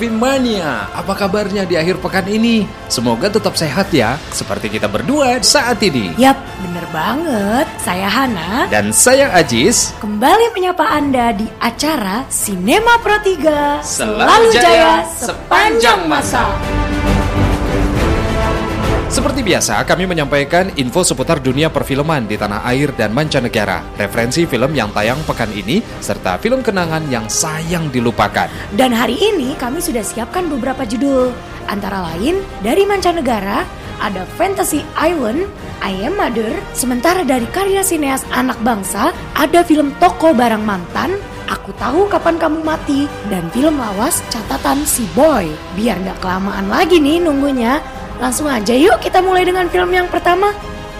Movie Mania, apa kabarnya di akhir pekan ini? Semoga tetap sehat ya, seperti kita berdua saat ini. Yap, bener banget. Saya Hana. Dan saya Ajis. Kembali menyapa Anda di acara Sinema Pro 3. Selalu jaya sepanjang masa. Seperti biasa, kami menyampaikan info seputar dunia perfilman di tanah air dan mancanegara, referensi film yang tayang pekan ini, serta film kenangan yang sayang dilupakan. Dan hari ini kami sudah siapkan beberapa judul. Antara lain, dari mancanegara, ada Fantasy Island, I Am Mother, sementara dari karya sineas anak bangsa, ada film Toko Barang Mantan, Aku Tahu Kapan Kamu Mati, dan film lawas catatan Si Boy. Biar nggak kelamaan lagi nih nunggunya, langsung aja yuk kita mulai dengan film yang pertama,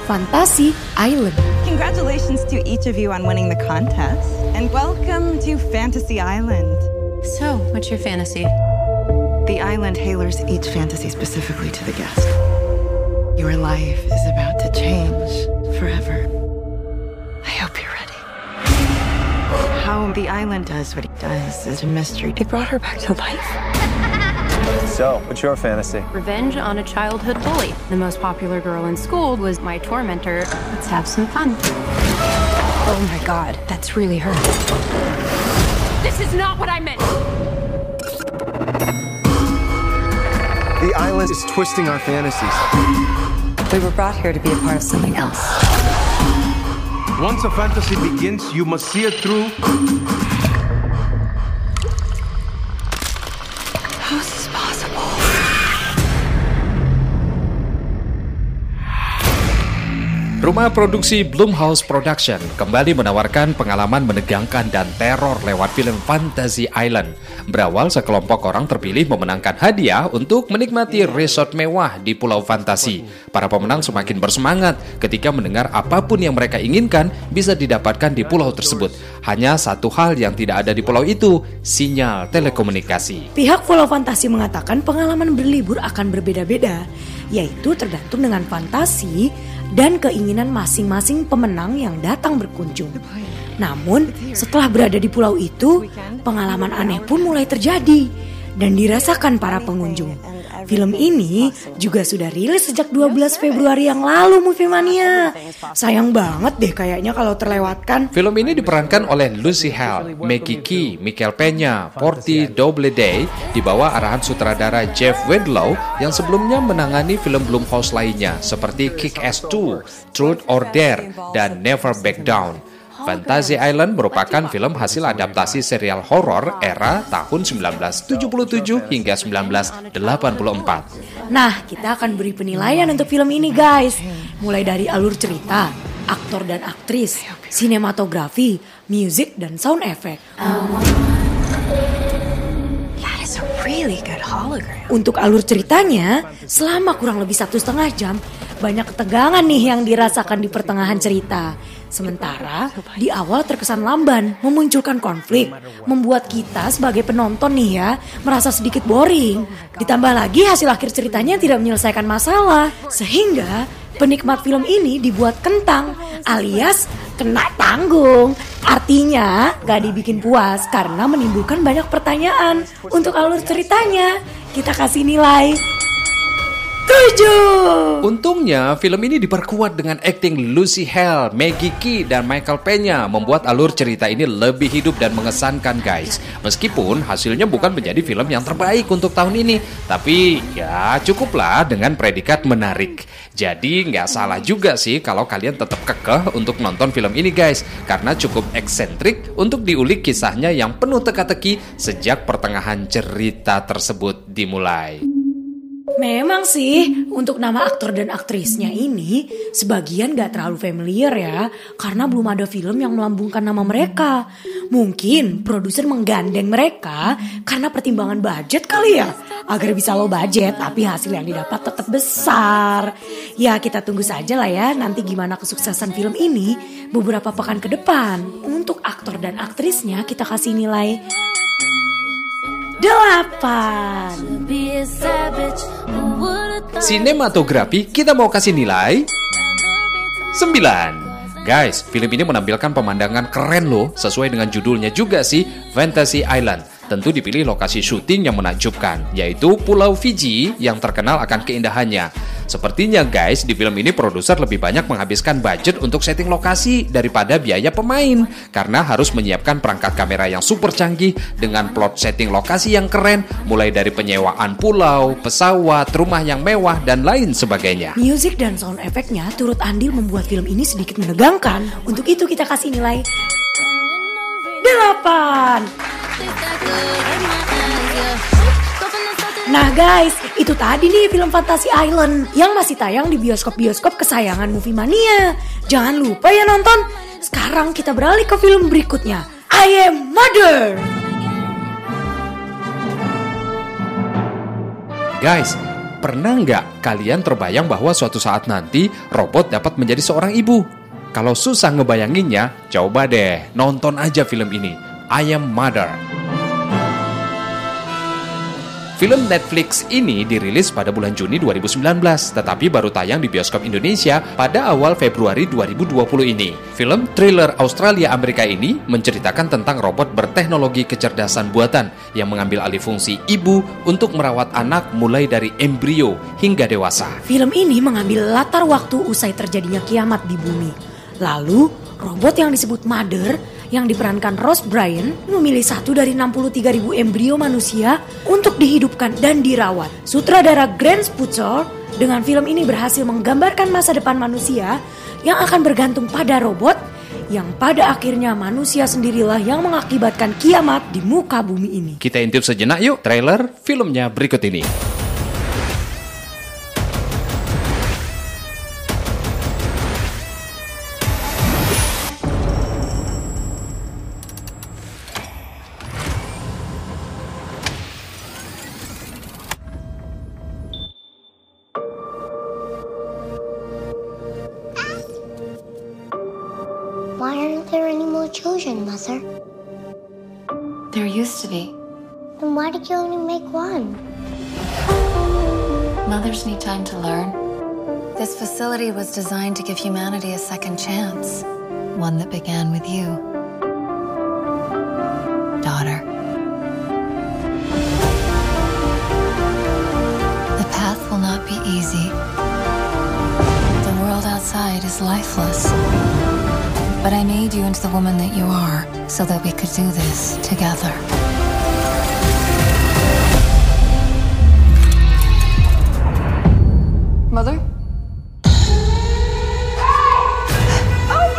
Fantasy Island. Congratulations to each of you on winning the contest, and welcome to Fantasy Island. So, what's your fantasy? The island tailors each fantasy specifically to the guest. Your life is about to change forever. I hope you're ready. How the island does what it does is a mystery. They brought her back to life. So, what's your fantasy? Revenge on a childhood bully. The most popular girl in school was my tormentor. Let's have some fun. Oh my god, that's really her. This is not what I meant! The island is twisting our fantasies. We were brought here to be a part of something else. Once a fantasy begins, you must see it through. Rumah produksi Blumhouse Production kembali menawarkan pengalaman menegangkan dan teror lewat film Fantasy Island. Berawal sekelompok orang terpilih memenangkan hadiah untuk menikmati resort mewah di Pulau Fantasi. Para pemenang semakin bersemangat ketika mendengar apa pun yang mereka inginkan bisa didapatkan di pulau tersebut. Hanya satu hal yang tidak ada di pulau itu, sinyal telekomunikasi. Pihak Pulau Fantasi mengatakan pengalaman berlibur akan berbeda-beda, yaitu tergantung dengan fantasi dan keinginan masing-masing pemenang yang datang berkunjung. Namun, setelah berada di pulau itu, pengalaman aneh pun mulai terjadi dan dirasakan para pengunjung. Film ini juga sudah rilis sejak 12 Februari yang lalu Movie Mania. Sayang banget deh kayaknya kalau terlewatkan. Film ini diperankan oleh Lucy Hale, Maggie Key, Michael Peña, Porty Doubleday di bawah arahan sutradara Jeff Wedlow yang sebelumnya menangani film Blumhouse lainnya seperti Kick-Ass 2, Truth or Dare, dan Never Back Down. Fantasy Island merupakan film hasil adaptasi serial horor era tahun 1977 hingga 1984. Nah, kita akan beri penilaian untuk film ini guys. Mulai dari alur cerita, aktor dan aktris, sinematografi, musik, dan sound effect. That is a really good hologram. Untuk alur ceritanya, selama kurang lebih satu setengah jam, banyak ketegangan nih yang dirasakan di pertengahan cerita. Sementara di awal terkesan lamban, memunculkan konflik, membuat kita sebagai penonton nih ya merasa sedikit boring. Ditambah lagi hasil akhir ceritanya tidak menyelesaikan masalah, sehingga penikmat film ini dibuat kentang alias kena tanggung. Artinya gak dibikin puas karena menimbulkan banyak pertanyaan. Untuk alur ceritanya, kita kasih nilai 7. Untungnya, film ini diperkuat dengan akting Lucy Hale, Maggie Key, dan Michael Peña membuat alur cerita ini lebih hidup dan mengesankan guys. Meskipun hasilnya bukan menjadi film yang terbaik untuk tahun ini, tapi ya cukuplah dengan predikat menarik. Jadi nggak salah juga sih kalau kalian tetap kekeh untuk nonton film ini guys, karena cukup eksentrik untuk diulik kisahnya yang penuh teka-teki sejak pertengahan cerita tersebut dimulai. Memang sih, untuk nama aktor dan aktrisnya ini sebagian gak terlalu familiar ya, karena belum ada film yang melambungkan nama mereka. Mungkin produser menggandeng mereka karena pertimbangan budget kali ya, agar bisa low budget tapi hasil yang didapat tetap besar. Ya kita tunggu saja lah ya nanti gimana kesuksesan film ini beberapa pekan ke depan. Untuk aktor dan aktrisnya kita kasih nilai delapan. Sinematografi kita mau kasih nilai 9. Guys, film ini menampilkan pemandangan keren loh, sesuai dengan judulnya juga sih, Fantasy Island. Tentu dipilih lokasi syuting yang menakjubkan, yaitu Pulau Fiji yang terkenal akan keindahannya. Sepertinya guys, di film ini produser lebih banyak menghabiskan budget untuk setting lokasi daripada biaya pemain karena harus menyiapkan perangkat kamera yang super canggih dengan plot setting lokasi yang keren mulai dari penyewaan pulau, pesawat, rumah yang mewah dan lain sebagainya. Music dan sound efeknya turut andil membuat film ini sedikit menegangkan. Untuk itu kita kasih nilai 8. Nah guys, itu tadi nih film Fantasy Island yang masih tayang di bioskop-bioskop kesayangan Movie Mania. Jangan lupa ya nonton. Sekarang kita beralih ke film berikutnya. I Am Mother. Guys, pernah nggak kalian terbayang bahwa suatu saat nanti robot dapat menjadi seorang ibu? Kalau susah ngebayanginnya, coba deh nonton aja film ini. I Am Mother. Film Netflix ini dirilis pada bulan Juni 2019, tetapi baru tayang di bioskop Indonesia pada awal Februari 2020 ini. Film thriller Australia-Amerika ini menceritakan tentang robot berteknologi kecerdasan buatan yang mengambil alih fungsi ibu untuk merawat anak mulai dari embrio hingga dewasa. Film ini mengambil latar waktu usai terjadinya kiamat di bumi. Lalu, robot yang disebut Mother yang diperankan Ross Bryan memilih satu dari 63 ribu embrio manusia untuk dihidupkan dan dirawat. Sutradara Grant Sputzer dengan film ini berhasil menggambarkan masa depan manusia yang akan bergantung pada robot yang pada akhirnya manusia sendirilah yang mengakibatkan kiamat di muka bumi ini. Kita intip sejenak yuk trailer filmnya berikut ini. Mother. There used to be. Then why did you only make one? Mothers need time to learn. This facility was designed to give humanity a second chance. One that began with you. Daughter. The path will not be easy. The world outside is lifeless. But I made you into the woman that you are so that we could do this together. Mother? Oh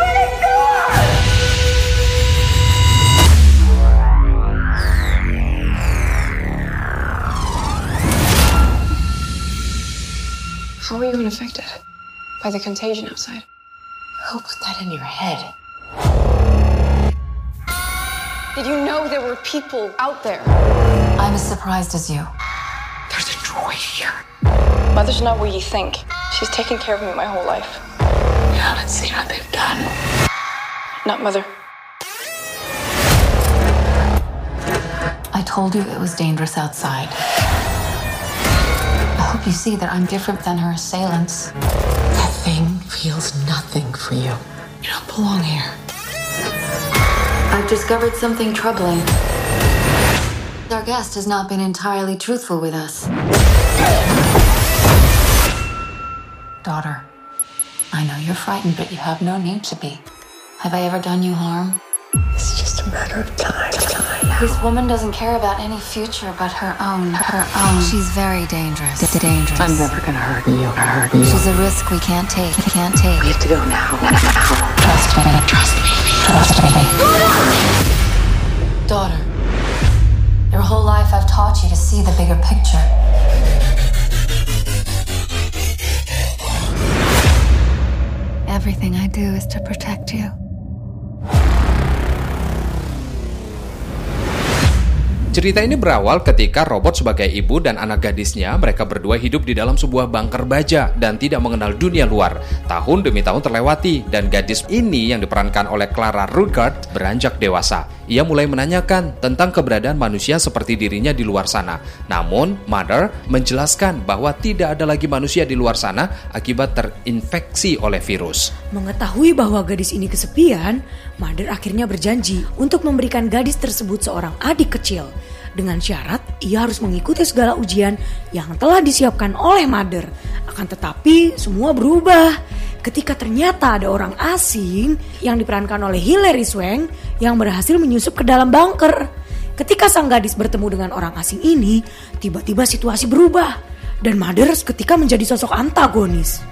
How are you unaffected by the contagion outside? Who put that in your head? Did you know there were people out there? I'm as surprised as you. There's a droid here. Mother's not what you think. She's taken care of me my whole life. You haven't seen what they've done. Not mother. I told you it was dangerous outside. I hope you see that I'm different than her assailants thing feels nothing for you. You don't belong here. I've discovered something troubling. Our guest has not been entirely truthful with us. Daughter, I know you're frightened, but you have no need to be. Have I ever done you harm? It's just a matter of time. This woman doesn't care about any future but her own. Her own. She's very dangerous. dangerous. I'm never gonna hurt you. Hurt you. She's a risk we can't take. We can't take. We have to go now. Now. Trust me. Trust me. Trust me. Daughter, your whole life I've taught you to see the bigger picture. Everything I do is to protect you. Cerita ini berawal ketika robot sebagai ibu dan anak gadisnya mereka berdua hidup di dalam sebuah bunker baja dan tidak mengenal dunia luar. Tahun demi tahun terlewati dan gadis ini yang diperankan oleh Clara Rutgard beranjak dewasa. Ia mulai menanyakan tentang keberadaan manusia seperti dirinya di luar sana. Namun, Mother menjelaskan bahwa tidak ada lagi manusia di luar sana akibat terinfeksi oleh virus. Mengetahui bahwa gadis ini kesepian, Mother akhirnya berjanji untuk memberikan gadis tersebut seorang adik kecil. Dengan syarat ia harus mengikuti segala ujian yang telah disiapkan oleh Mother. Akan tetapi semua berubah ketika ternyata ada orang asing yang diperankan oleh Hilary Swank yang berhasil menyusup ke dalam bunker. Ketika sang gadis bertemu dengan orang asing ini, tiba-tiba situasi berubah dan Mother ketika menjadi sosok antagonis.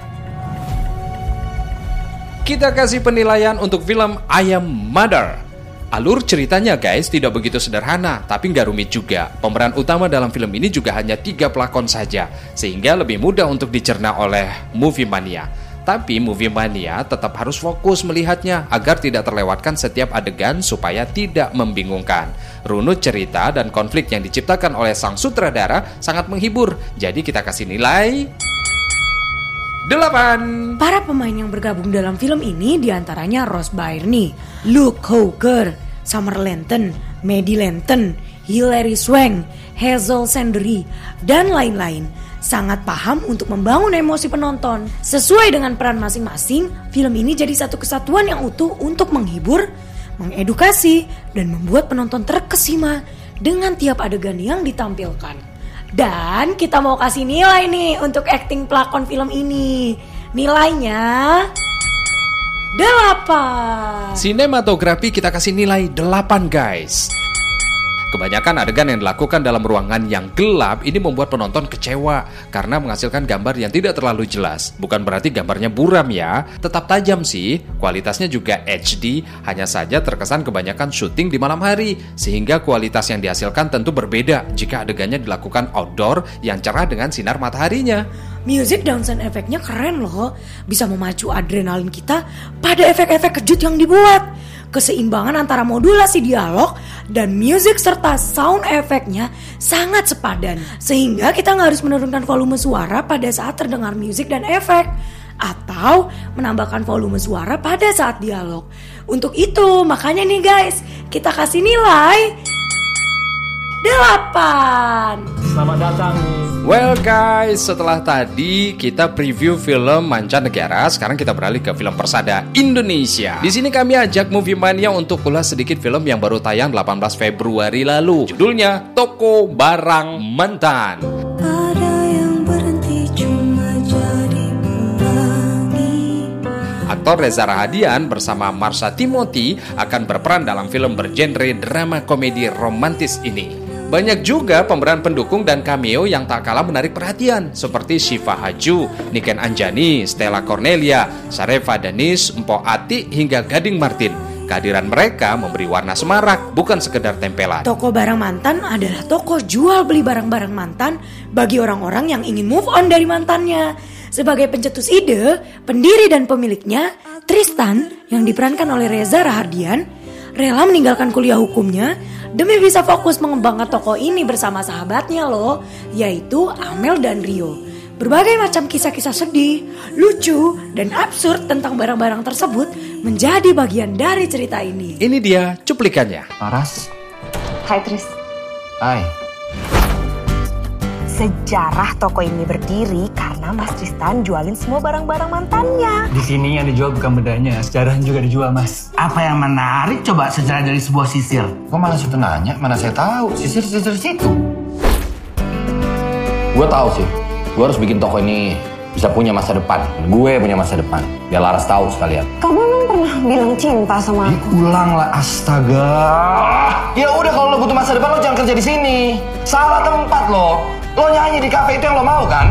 Kita kasih penilaian untuk film I Am Mother. Alur ceritanya guys tidak begitu sederhana, tapi nggak rumit juga. Pemeran utama dalam film ini juga hanya tiga pelakon saja, sehingga lebih mudah untuk dicerna oleh movie mania. Tapi movie mania tetap harus fokus melihatnya agar tidak terlewatkan setiap adegan supaya tidak membingungkan. Runut cerita dan konflik yang diciptakan oleh sang sutradara sangat menghibur, jadi kita kasih nilai 8. Para pemain yang bergabung dalam film ini di antaranya Ross Byrne, Luke Hooker, Summer Lanton, Maddie Lanton, Hilary Swank, Hazel Sandry, dan lain-lain. Sangat paham untuk membangun emosi penonton. Sesuai dengan peran masing-masing, film ini jadi satu kesatuan yang utuh untuk menghibur, mengedukasi, dan membuat penonton terkesima dengan tiap adegan yang ditampilkan. Dan kita mau kasih nilai nih untuk acting pelakon film ini. Nilainya 8. Sinematografi kita kasih nilai 8 guys. Kebanyakan adegan yang dilakukan dalam ruangan yang gelap ini membuat penonton kecewa karena menghasilkan gambar yang tidak terlalu jelas. Bukan berarti gambarnya buram ya, tetap tajam sih. Kualitasnya juga HD, hanya saja terkesan kebanyakan syuting di malam hari sehingga kualitas yang dihasilkan tentu berbeda jika adegannya dilakukan outdoor yang cerah dengan sinar mataharinya. Music dan sound efeknya keren loh, bisa memacu adrenalin kita pada efek-efek kejut yang dibuat keseimbangan antara modulasi dialog dan musik serta sound efeknya sangat sepadan. Sehingga kita nggak harus menurunkan volume suara pada saat terdengar musik dan efek. Atau menambahkan volume suara pada saat dialog. Untuk itu makanya nih guys, kita kasih nilai 8. Selamat datang nih Well guys, setelah tadi kita preview film mancanegara, sekarang kita beralih ke film persada Indonesia. Di sini kami ajak Movie Mania untuk ulas sedikit film yang baru tayang 18 Februari lalu. Judulnya Toko Barang Mantan. Aktor Reza Rahadian bersama Marsha Timothy akan berperan dalam film bergenre drama komedi romantis ini. Banyak juga pemeran pendukung dan cameo yang tak kalah menarik perhatian seperti Shiva Haju, Niken Anjani, Stella Cornelia, Sarefa Danis, Empo Ati hingga Gading Martin. Kehadiran mereka memberi warna semarak, bukan sekedar tempelan. Toko barang mantan adalah toko jual beli barang-barang mantan bagi orang-orang yang ingin move on dari mantannya. Sebagai pencetus ide, pendiri dan pemiliknya, Tristan yang diperankan oleh Reza Rahardian, rela meninggalkan kuliah hukumnya demi bisa fokus mengembangkan toko ini bersama sahabatnya loh, yaitu Amel dan Rio. Berbagai macam kisah-kisah sedih, lucu, dan absurd tentang barang-barang tersebut menjadi bagian dari cerita ini. Ini dia cuplikannya. Laras. Hai Tris. Hai. Sejarah toko ini berdiri karena Mas Tristan jualin semua barang-barang mantannya. Di sini yang dijual bukan bedanya, sejarah juga dijual, Mas. Apa yang menarik coba sejarah dari sebuah sisil? Kok malah situ nanya? Mana saya tahu? Sisir-sisir situ. Gue tahu sih. Gue harus bikin toko ini bisa punya masa depan. Gue punya masa depan. Biar Laras tahu sekalian. Kamu emang pernah bilang cinta sama aku? Ulang lah, astaga. Ya udah kalau lo butuh masa depan lo jangan kerja di sini. Salah tempat lo. Lo nyanyi di kafe itu yang lo mau kan?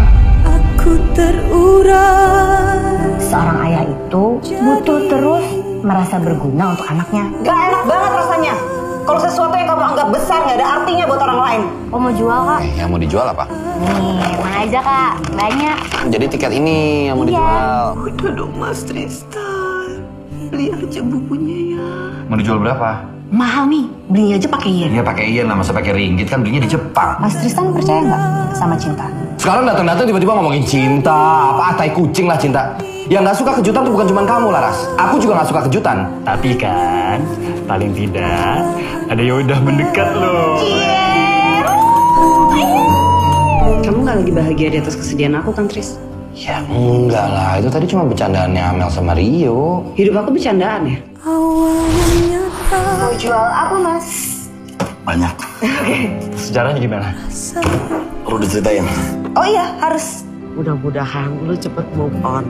Aku terurai. Seorang ayah itu butuh terus merasa berguna untuk anaknya. Gak enak banget rasanya. Kalau sesuatu yang kamu anggap besar gak ada artinya buat orang lain. Oh mau jual kak? Eh, yang mau dijual apa? Nih, mana aja kak? Banyak. Jadi tiket ini yang mau Iya. dijual. Udah dong Mas Tristan. Beli aja bukunya ya. Mau dijual berapa? Mahal nih, beli aja pakai yen. Ya pakai yen lah, masa pakai ringgit kan belinya di Jepang. Mas Tristan percaya nggak sama cinta? Sekarang datang-datang tiba-tiba ngomongin cinta, apa tai kucing lah cinta. Yang nggak suka kejutan tuh bukan cuma kamu Laras. Aku juga nggak suka kejutan. Tapi kan, paling tidak ada yang udah mendekat loh. Kamu gak lagi bahagia di atas kesedihan aku kan, Tris? Ya enggak lah, itu tadi cuma bercandaannya Amel sama Rio. Hidup aku bercandaan ya? Mau jual apa mas? Banyak. Sejarahnya gimana? Perlu diceritain. Oh iya, harus. Mudah-mudahan lu cepet move on.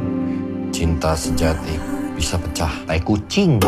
Cinta sejati bisa pecah tai kucing.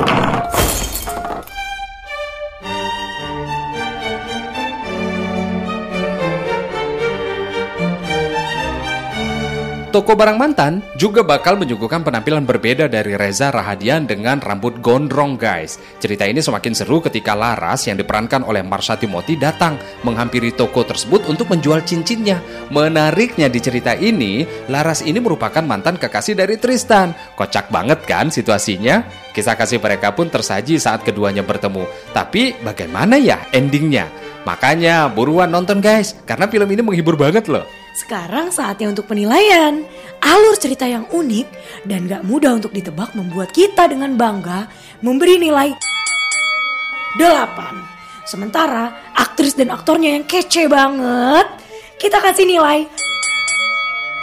Toko barang mantan juga bakal menyuguhkan penampilan berbeda dari Reza Rahadian dengan rambut gondrong guys. Cerita ini semakin seru ketika Laras yang diperankan oleh Marsha Timothy datang menghampiri toko tersebut untuk menjual cincinnya. Menariknya di cerita ini, Laras ini merupakan mantan kekasih dari Tristan. Kocak banget kan situasinya? Kisah kasih mereka pun tersaji saat keduanya bertemu. Tapi bagaimana ya endingnya? Makanya buruan nonton guys, karena film ini menghibur banget loh. Sekarang saatnya untuk penilaian. Alur cerita yang unik dan gak mudah untuk ditebak membuat kita dengan bangga memberi nilai 8. Sementara aktris dan aktornya yang kece banget, kita kasih nilai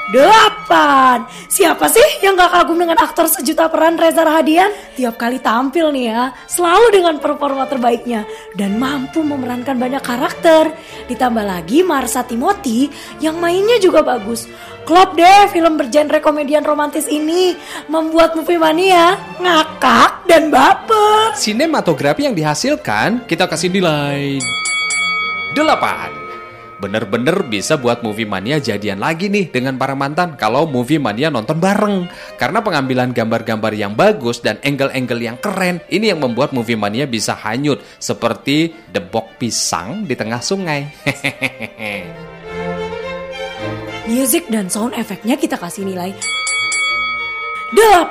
8. Siapa sih yang gak kagum dengan aktor sejuta peran Reza Rahadian? Tiap kali tampil nih ya, selalu dengan performa terbaiknya dan mampu memerankan banyak karakter. Ditambah lagi Marsha Timothy yang mainnya juga bagus. Klop deh film bergenre komedian romantis ini membuat movie mania ngakak dan baper. Sinematografi yang dihasilkan kita kasih nilai 8. Bener-bener bisa buat movie mania jadian lagi nih dengan para mantan kalau movie mania nonton bareng. Karena pengambilan gambar-gambar yang bagus dan angle-angle yang keren, ini yang membuat movie mania bisa hanyut seperti debok pisang di tengah sungai. Music dan sound efeknya kita kasih nilai 8.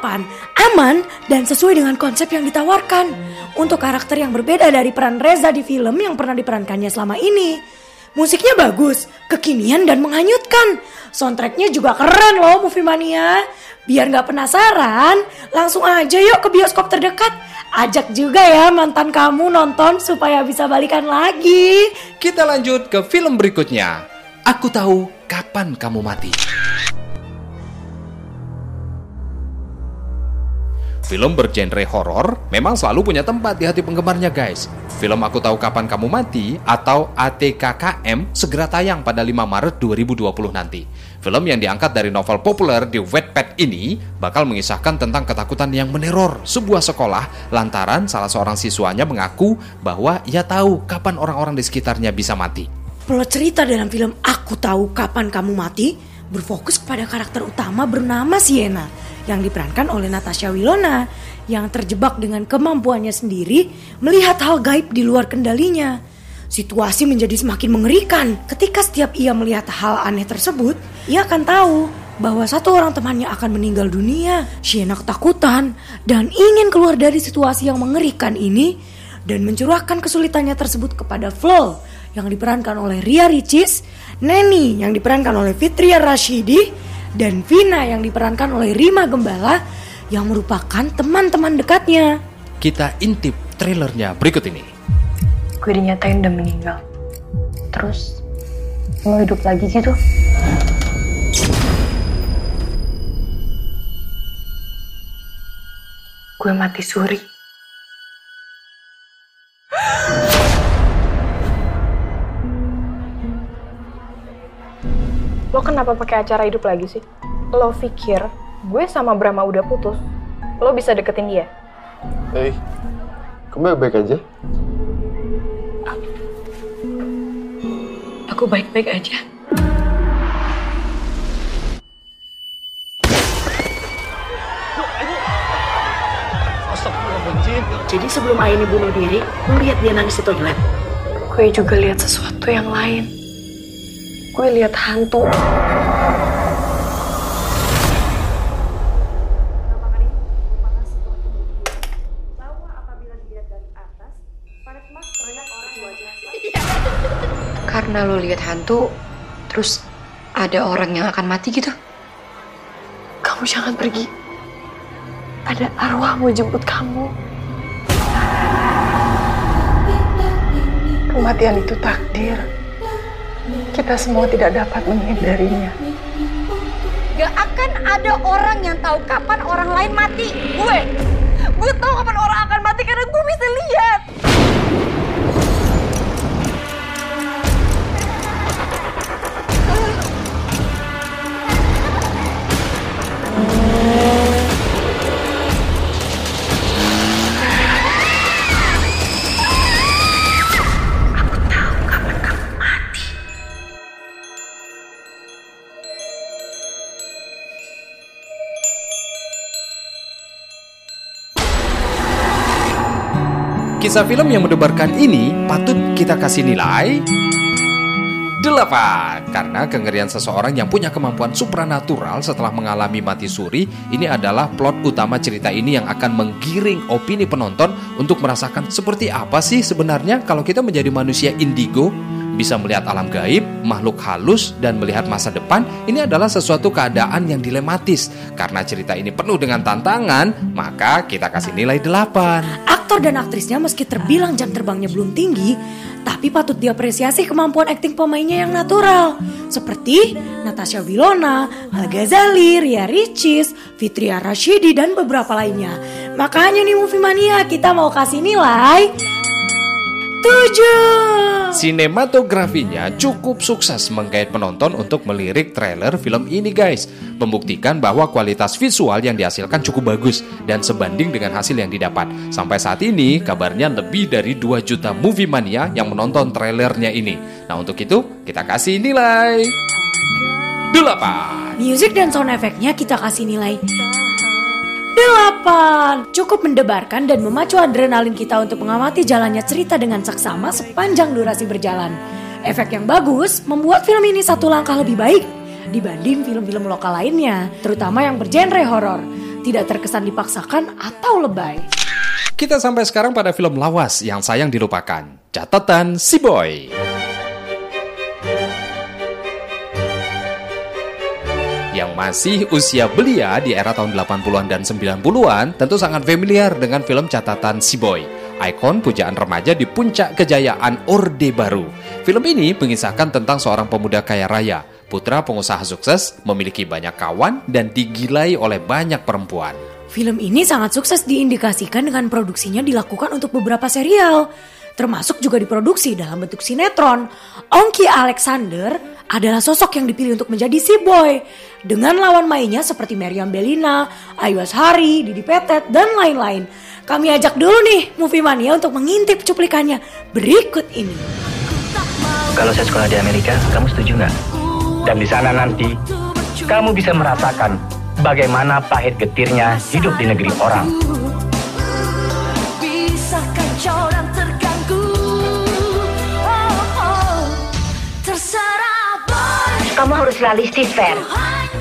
Aman dan sesuai dengan konsep yang ditawarkan. Untuk karakter yang berbeda dari peran Reza di film yang pernah diperankannya selama ini. Musiknya bagus, kekinian dan menghanyutkan. Soundtracknya juga keren loh Movie Mania. Biar nggak penasaran, langsung aja yuk ke bioskop terdekat. Ajak juga ya mantan kamu nonton supaya bisa balikan lagi. Kita lanjut ke film berikutnya. Aku tahu kapan kamu mati. Film bergenre horor memang selalu punya tempat di hati penggemarnya guys. Film Aku Tahu Kapan Kamu Mati atau ATKKM segera tayang pada 5 Maret 2020 nanti. Film yang diangkat dari novel populer di Wattpad ini bakal mengisahkan tentang ketakutan yang meneror sebuah sekolah lantaran salah seorang siswanya mengaku bahwa ia tahu kapan orang-orang di sekitarnya bisa mati. Plot cerita dalam film Aku Tahu Kapan Kamu Mati berfokus kepada karakter utama bernama Sienna yang diperankan oleh Natasha Wilona yang terjebak dengan kemampuannya sendiri melihat hal gaib di luar kendalinya. Situasi menjadi semakin mengerikan ketika setiap ia melihat hal aneh tersebut, ia akan tahu bahwa satu orang temannya akan meninggal dunia. Sienna ketakutan dan ingin keluar dari situasi yang mengerikan ini dan mencurahkan kesulitannya tersebut kepada Flo yang diperankan oleh Ria Ricis, Neni yang diperankan oleh Fitria Rashidi, dan Vina yang diperankan oleh Rima Gembala yang merupakan teman-teman dekatnya. Kita intip trailernya berikut ini. Gue dinyatain udah meninggal. Terus lo hidup lagi gitu? Gue mati suri. Kenapa pakai acara hidup lagi sih? Lo pikir gue sama Brahma udah putus? Lo bisa deketin dia? Hei, kamu baik-baik aja? Aku baik-baik aja. Jadi sebelum Aini bunuh diri, lu lihat dia nangis di toilet. Gue juga lihat sesuatu yang lain. Gue lihat hantu. Karena lo lihat hantu, terus ada orang yang akan mati gitu. Kamu jangan pergi. Ada arwah mau jemput kamu. Kematian itu takdir. Kita semua tidak dapat menghindarinya. Gak akan ada orang yang tahu kapan orang lain mati. Gue, gue tahu kapan orang akan mati karena gue bisa lihat. Kisah film yang mendebarkan ini patut kita kasih nilai 8 Karena kengerian seseorang yang punya kemampuan supranatural setelah mengalami mati suri Ini adalah plot utama cerita ini yang akan menggiring opini penonton Untuk merasakan seperti apa sih sebenarnya kalau kita menjadi manusia indigo bisa melihat alam gaib, makhluk halus, dan melihat masa depan, ini adalah sesuatu keadaan yang dilematis. Karena cerita ini penuh dengan tantangan, maka kita kasih nilai 8. Aktor dan aktrisnya meski terbilang jam terbangnya belum tinggi, tapi patut diapresiasi kemampuan akting pemainnya yang natural. Seperti Natasha Wilona, Al Ghazali, Ria Ricis, Fitria Rashidi, dan beberapa lainnya. Makanya nih Movie Mania kita mau kasih nilai 7. Sinematografinya cukup sukses menggait penonton untuk melirik trailer film ini guys. Membuktikan bahwa kualitas visual yang dihasilkan cukup bagus dan sebanding dengan hasil yang didapat. Sampai saat ini kabarnya lebih dari 2 juta movie mania yang menonton trailernya ini. Nah untuk itu kita kasih nilai 8. Music dan sound efeknya kita kasih nilai 8. Cukup mendebarkan dan memacu adrenalin kita untuk mengamati jalannya cerita dengan saksama sepanjang durasi berjalan. Efek yang bagus membuat film ini satu langkah lebih baik dibanding film-film lokal lainnya, terutama yang bergenre horor. Tidak terkesan dipaksakan atau lebay. Kita sampai sekarang pada film lawas yang sayang dilupakan. Catatan Si Boy. Masih usia belia di era tahun 80-an dan 90-an tentu sangat familiar dengan film catatan Si Boy, ikon pujaan remaja di puncak kejayaan Orde Baru. Film ini mengisahkan tentang seorang pemuda kaya raya, putra pengusaha sukses, memiliki banyak kawan, dan digilai oleh banyak perempuan. Film ini sangat sukses diindikasikan dengan produksinya dilakukan untuk beberapa serial termasuk juga diproduksi dalam bentuk sinetron. Ongki Alexander adalah sosok yang dipilih untuk menjadi si boy dengan lawan mainnya seperti Meriam Belina, Ayu Ashari, Didi Petet, dan lain-lain. Kami ajak dulu nih Movie Mania untuk mengintip cuplikannya berikut ini. Kalau saya sekolah di Amerika, kamu setuju nggak? Dan di sana nanti, kamu bisa merasakan bagaimana pahit getirnya hidup di negeri orang. Kamu harus realistis, Fer.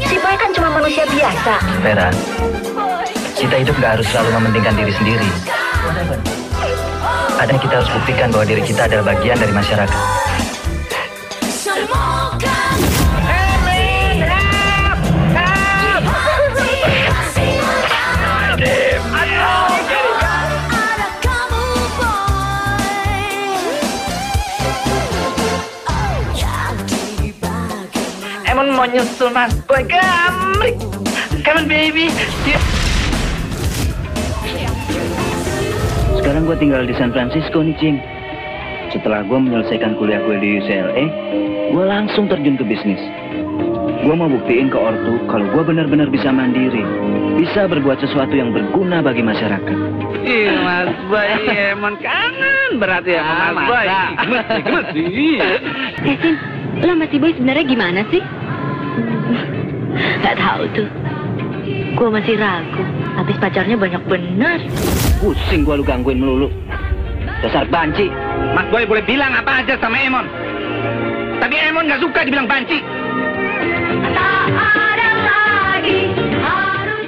Si Boy kan cuma manusia biasa. Vera, kita hidup gak harus selalu mementingkan diri sendiri. Kadang kita harus buktikan bahwa diri kita adalah bagian dari masyarakat. Emon mau nyusul mas, gue gamrik. Come on baby. Sekarang gue tinggal di San Francisco nih, Cing. Setelah gue menyelesaikan kuliah gue di UCLA, gue langsung terjun ke bisnis. Gue mau buktiin ke ortu kalau gue benar-benar bisa mandiri. Bisa berbuat sesuatu yang berguna bagi masyarakat. Ih, Mas Boy, emang kangen berarti ya Mas Boy. Gemes, gemes. Eh, lo sama si Boy sebenarnya gimana sih? Gak tahu tuh. Gue masih ragu. Habis pacarnya banyak benar. Pusing gue lu gangguin melulu. Dasar banci. Mas Boy boleh bilang apa aja sama Emon. Tapi Emon gak suka dibilang banci.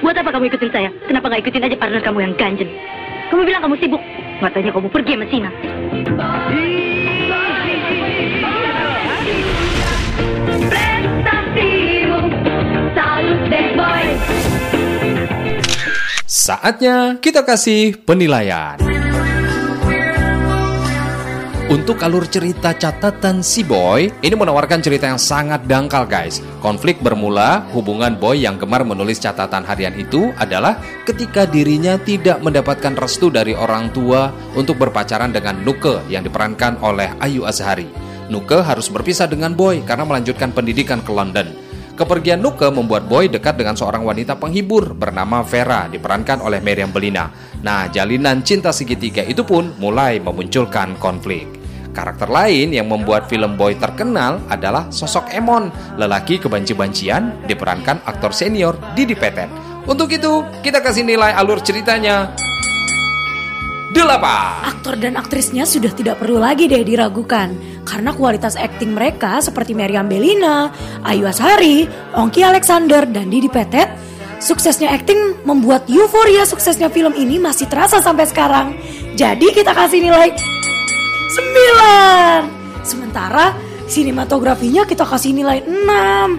Buat apa kamu ikutin saya? Kenapa nggak ikutin aja partner kamu yang ganjen? Kamu bilang kamu sibuk. Matanya kamu pergi sama Sina. Saatnya kita kasih penilaian. Untuk alur cerita catatan si Boy, ini menawarkan cerita yang sangat dangkal guys. Konflik bermula, hubungan Boy yang gemar menulis catatan harian itu adalah ketika dirinya tidak mendapatkan restu dari orang tua untuk berpacaran dengan Nuke yang diperankan oleh Ayu Azhari. Nuke harus berpisah dengan Boy karena melanjutkan pendidikan ke London. Kepergian Nuke membuat Boy dekat dengan seorang wanita penghibur bernama Vera diperankan oleh Meriam Belina. Nah, jalinan cinta segitiga itu pun mulai memunculkan konflik. Karakter lain yang membuat film Boy terkenal adalah sosok Emon, lelaki kebanci-bancian diperankan aktor senior Didi Petet. Untuk itu, kita kasih nilai alur ceritanya Delapan. Aktor dan aktrisnya sudah tidak perlu lagi deh diragukan karena kualitas akting mereka seperti Meriam Bellina, Ayu Asari, Ongki Alexander, dan Didi Petet Suksesnya akting membuat euforia suksesnya film ini masih terasa sampai sekarang. Jadi kita kasih nilai 9. Sementara sinematografinya kita kasih nilai 6.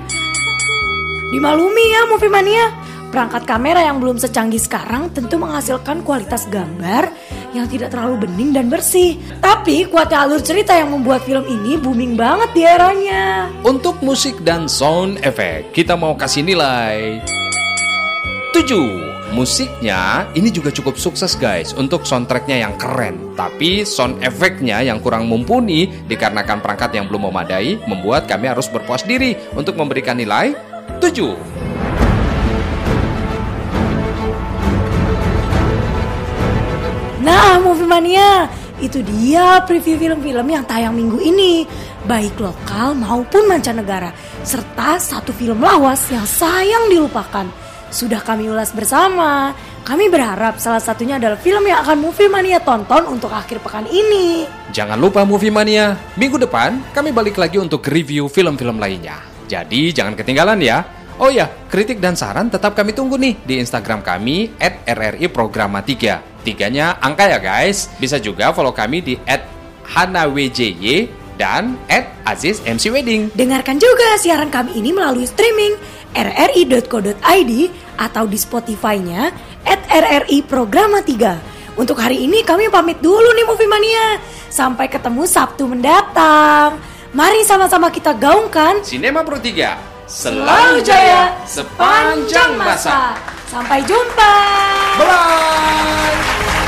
Dimalumi ya Movie Mania. Perangkat kamera yang belum secanggih sekarang tentu menghasilkan kualitas gambar yang tidak terlalu bening dan bersih. Tapi kuatnya alur cerita yang membuat film ini booming banget di eranya. Untuk musik dan sound effect, kita mau kasih nilai 7. Musiknya ini juga cukup sukses guys untuk soundtracknya yang keren Tapi sound efeknya yang kurang mumpuni dikarenakan perangkat yang belum memadai Membuat kami harus berpuas diri untuk memberikan nilai 7 Nah, Movie Mania, itu dia preview film-film yang tayang minggu ini, baik lokal maupun mancanegara, serta satu film lawas yang sayang dilupakan. Sudah kami ulas bersama. Kami berharap salah satunya adalah film yang akan Movie Mania tonton untuk akhir pekan ini. Jangan lupa Movie Mania, minggu depan kami balik lagi untuk review film-film lainnya. Jadi jangan ketinggalan ya. Oh ya, kritik dan saran tetap kami tunggu nih di Instagram kami at RRI Programa 3. Tiganya angka ya guys. Bisa juga follow kami di HanaWJY dan at Aziz MC Wedding. Dengarkan juga siaran kami ini melalui streaming rri.co.id atau di Spotify-nya RRI Programa 3. Untuk hari ini kami pamit dulu nih Movie Mania. Sampai ketemu Sabtu mendatang. Mari sama-sama kita gaungkan Sinema Pro 3 Selalu jaya sepanjang masa. Sampai jumpa. Bye. -bye.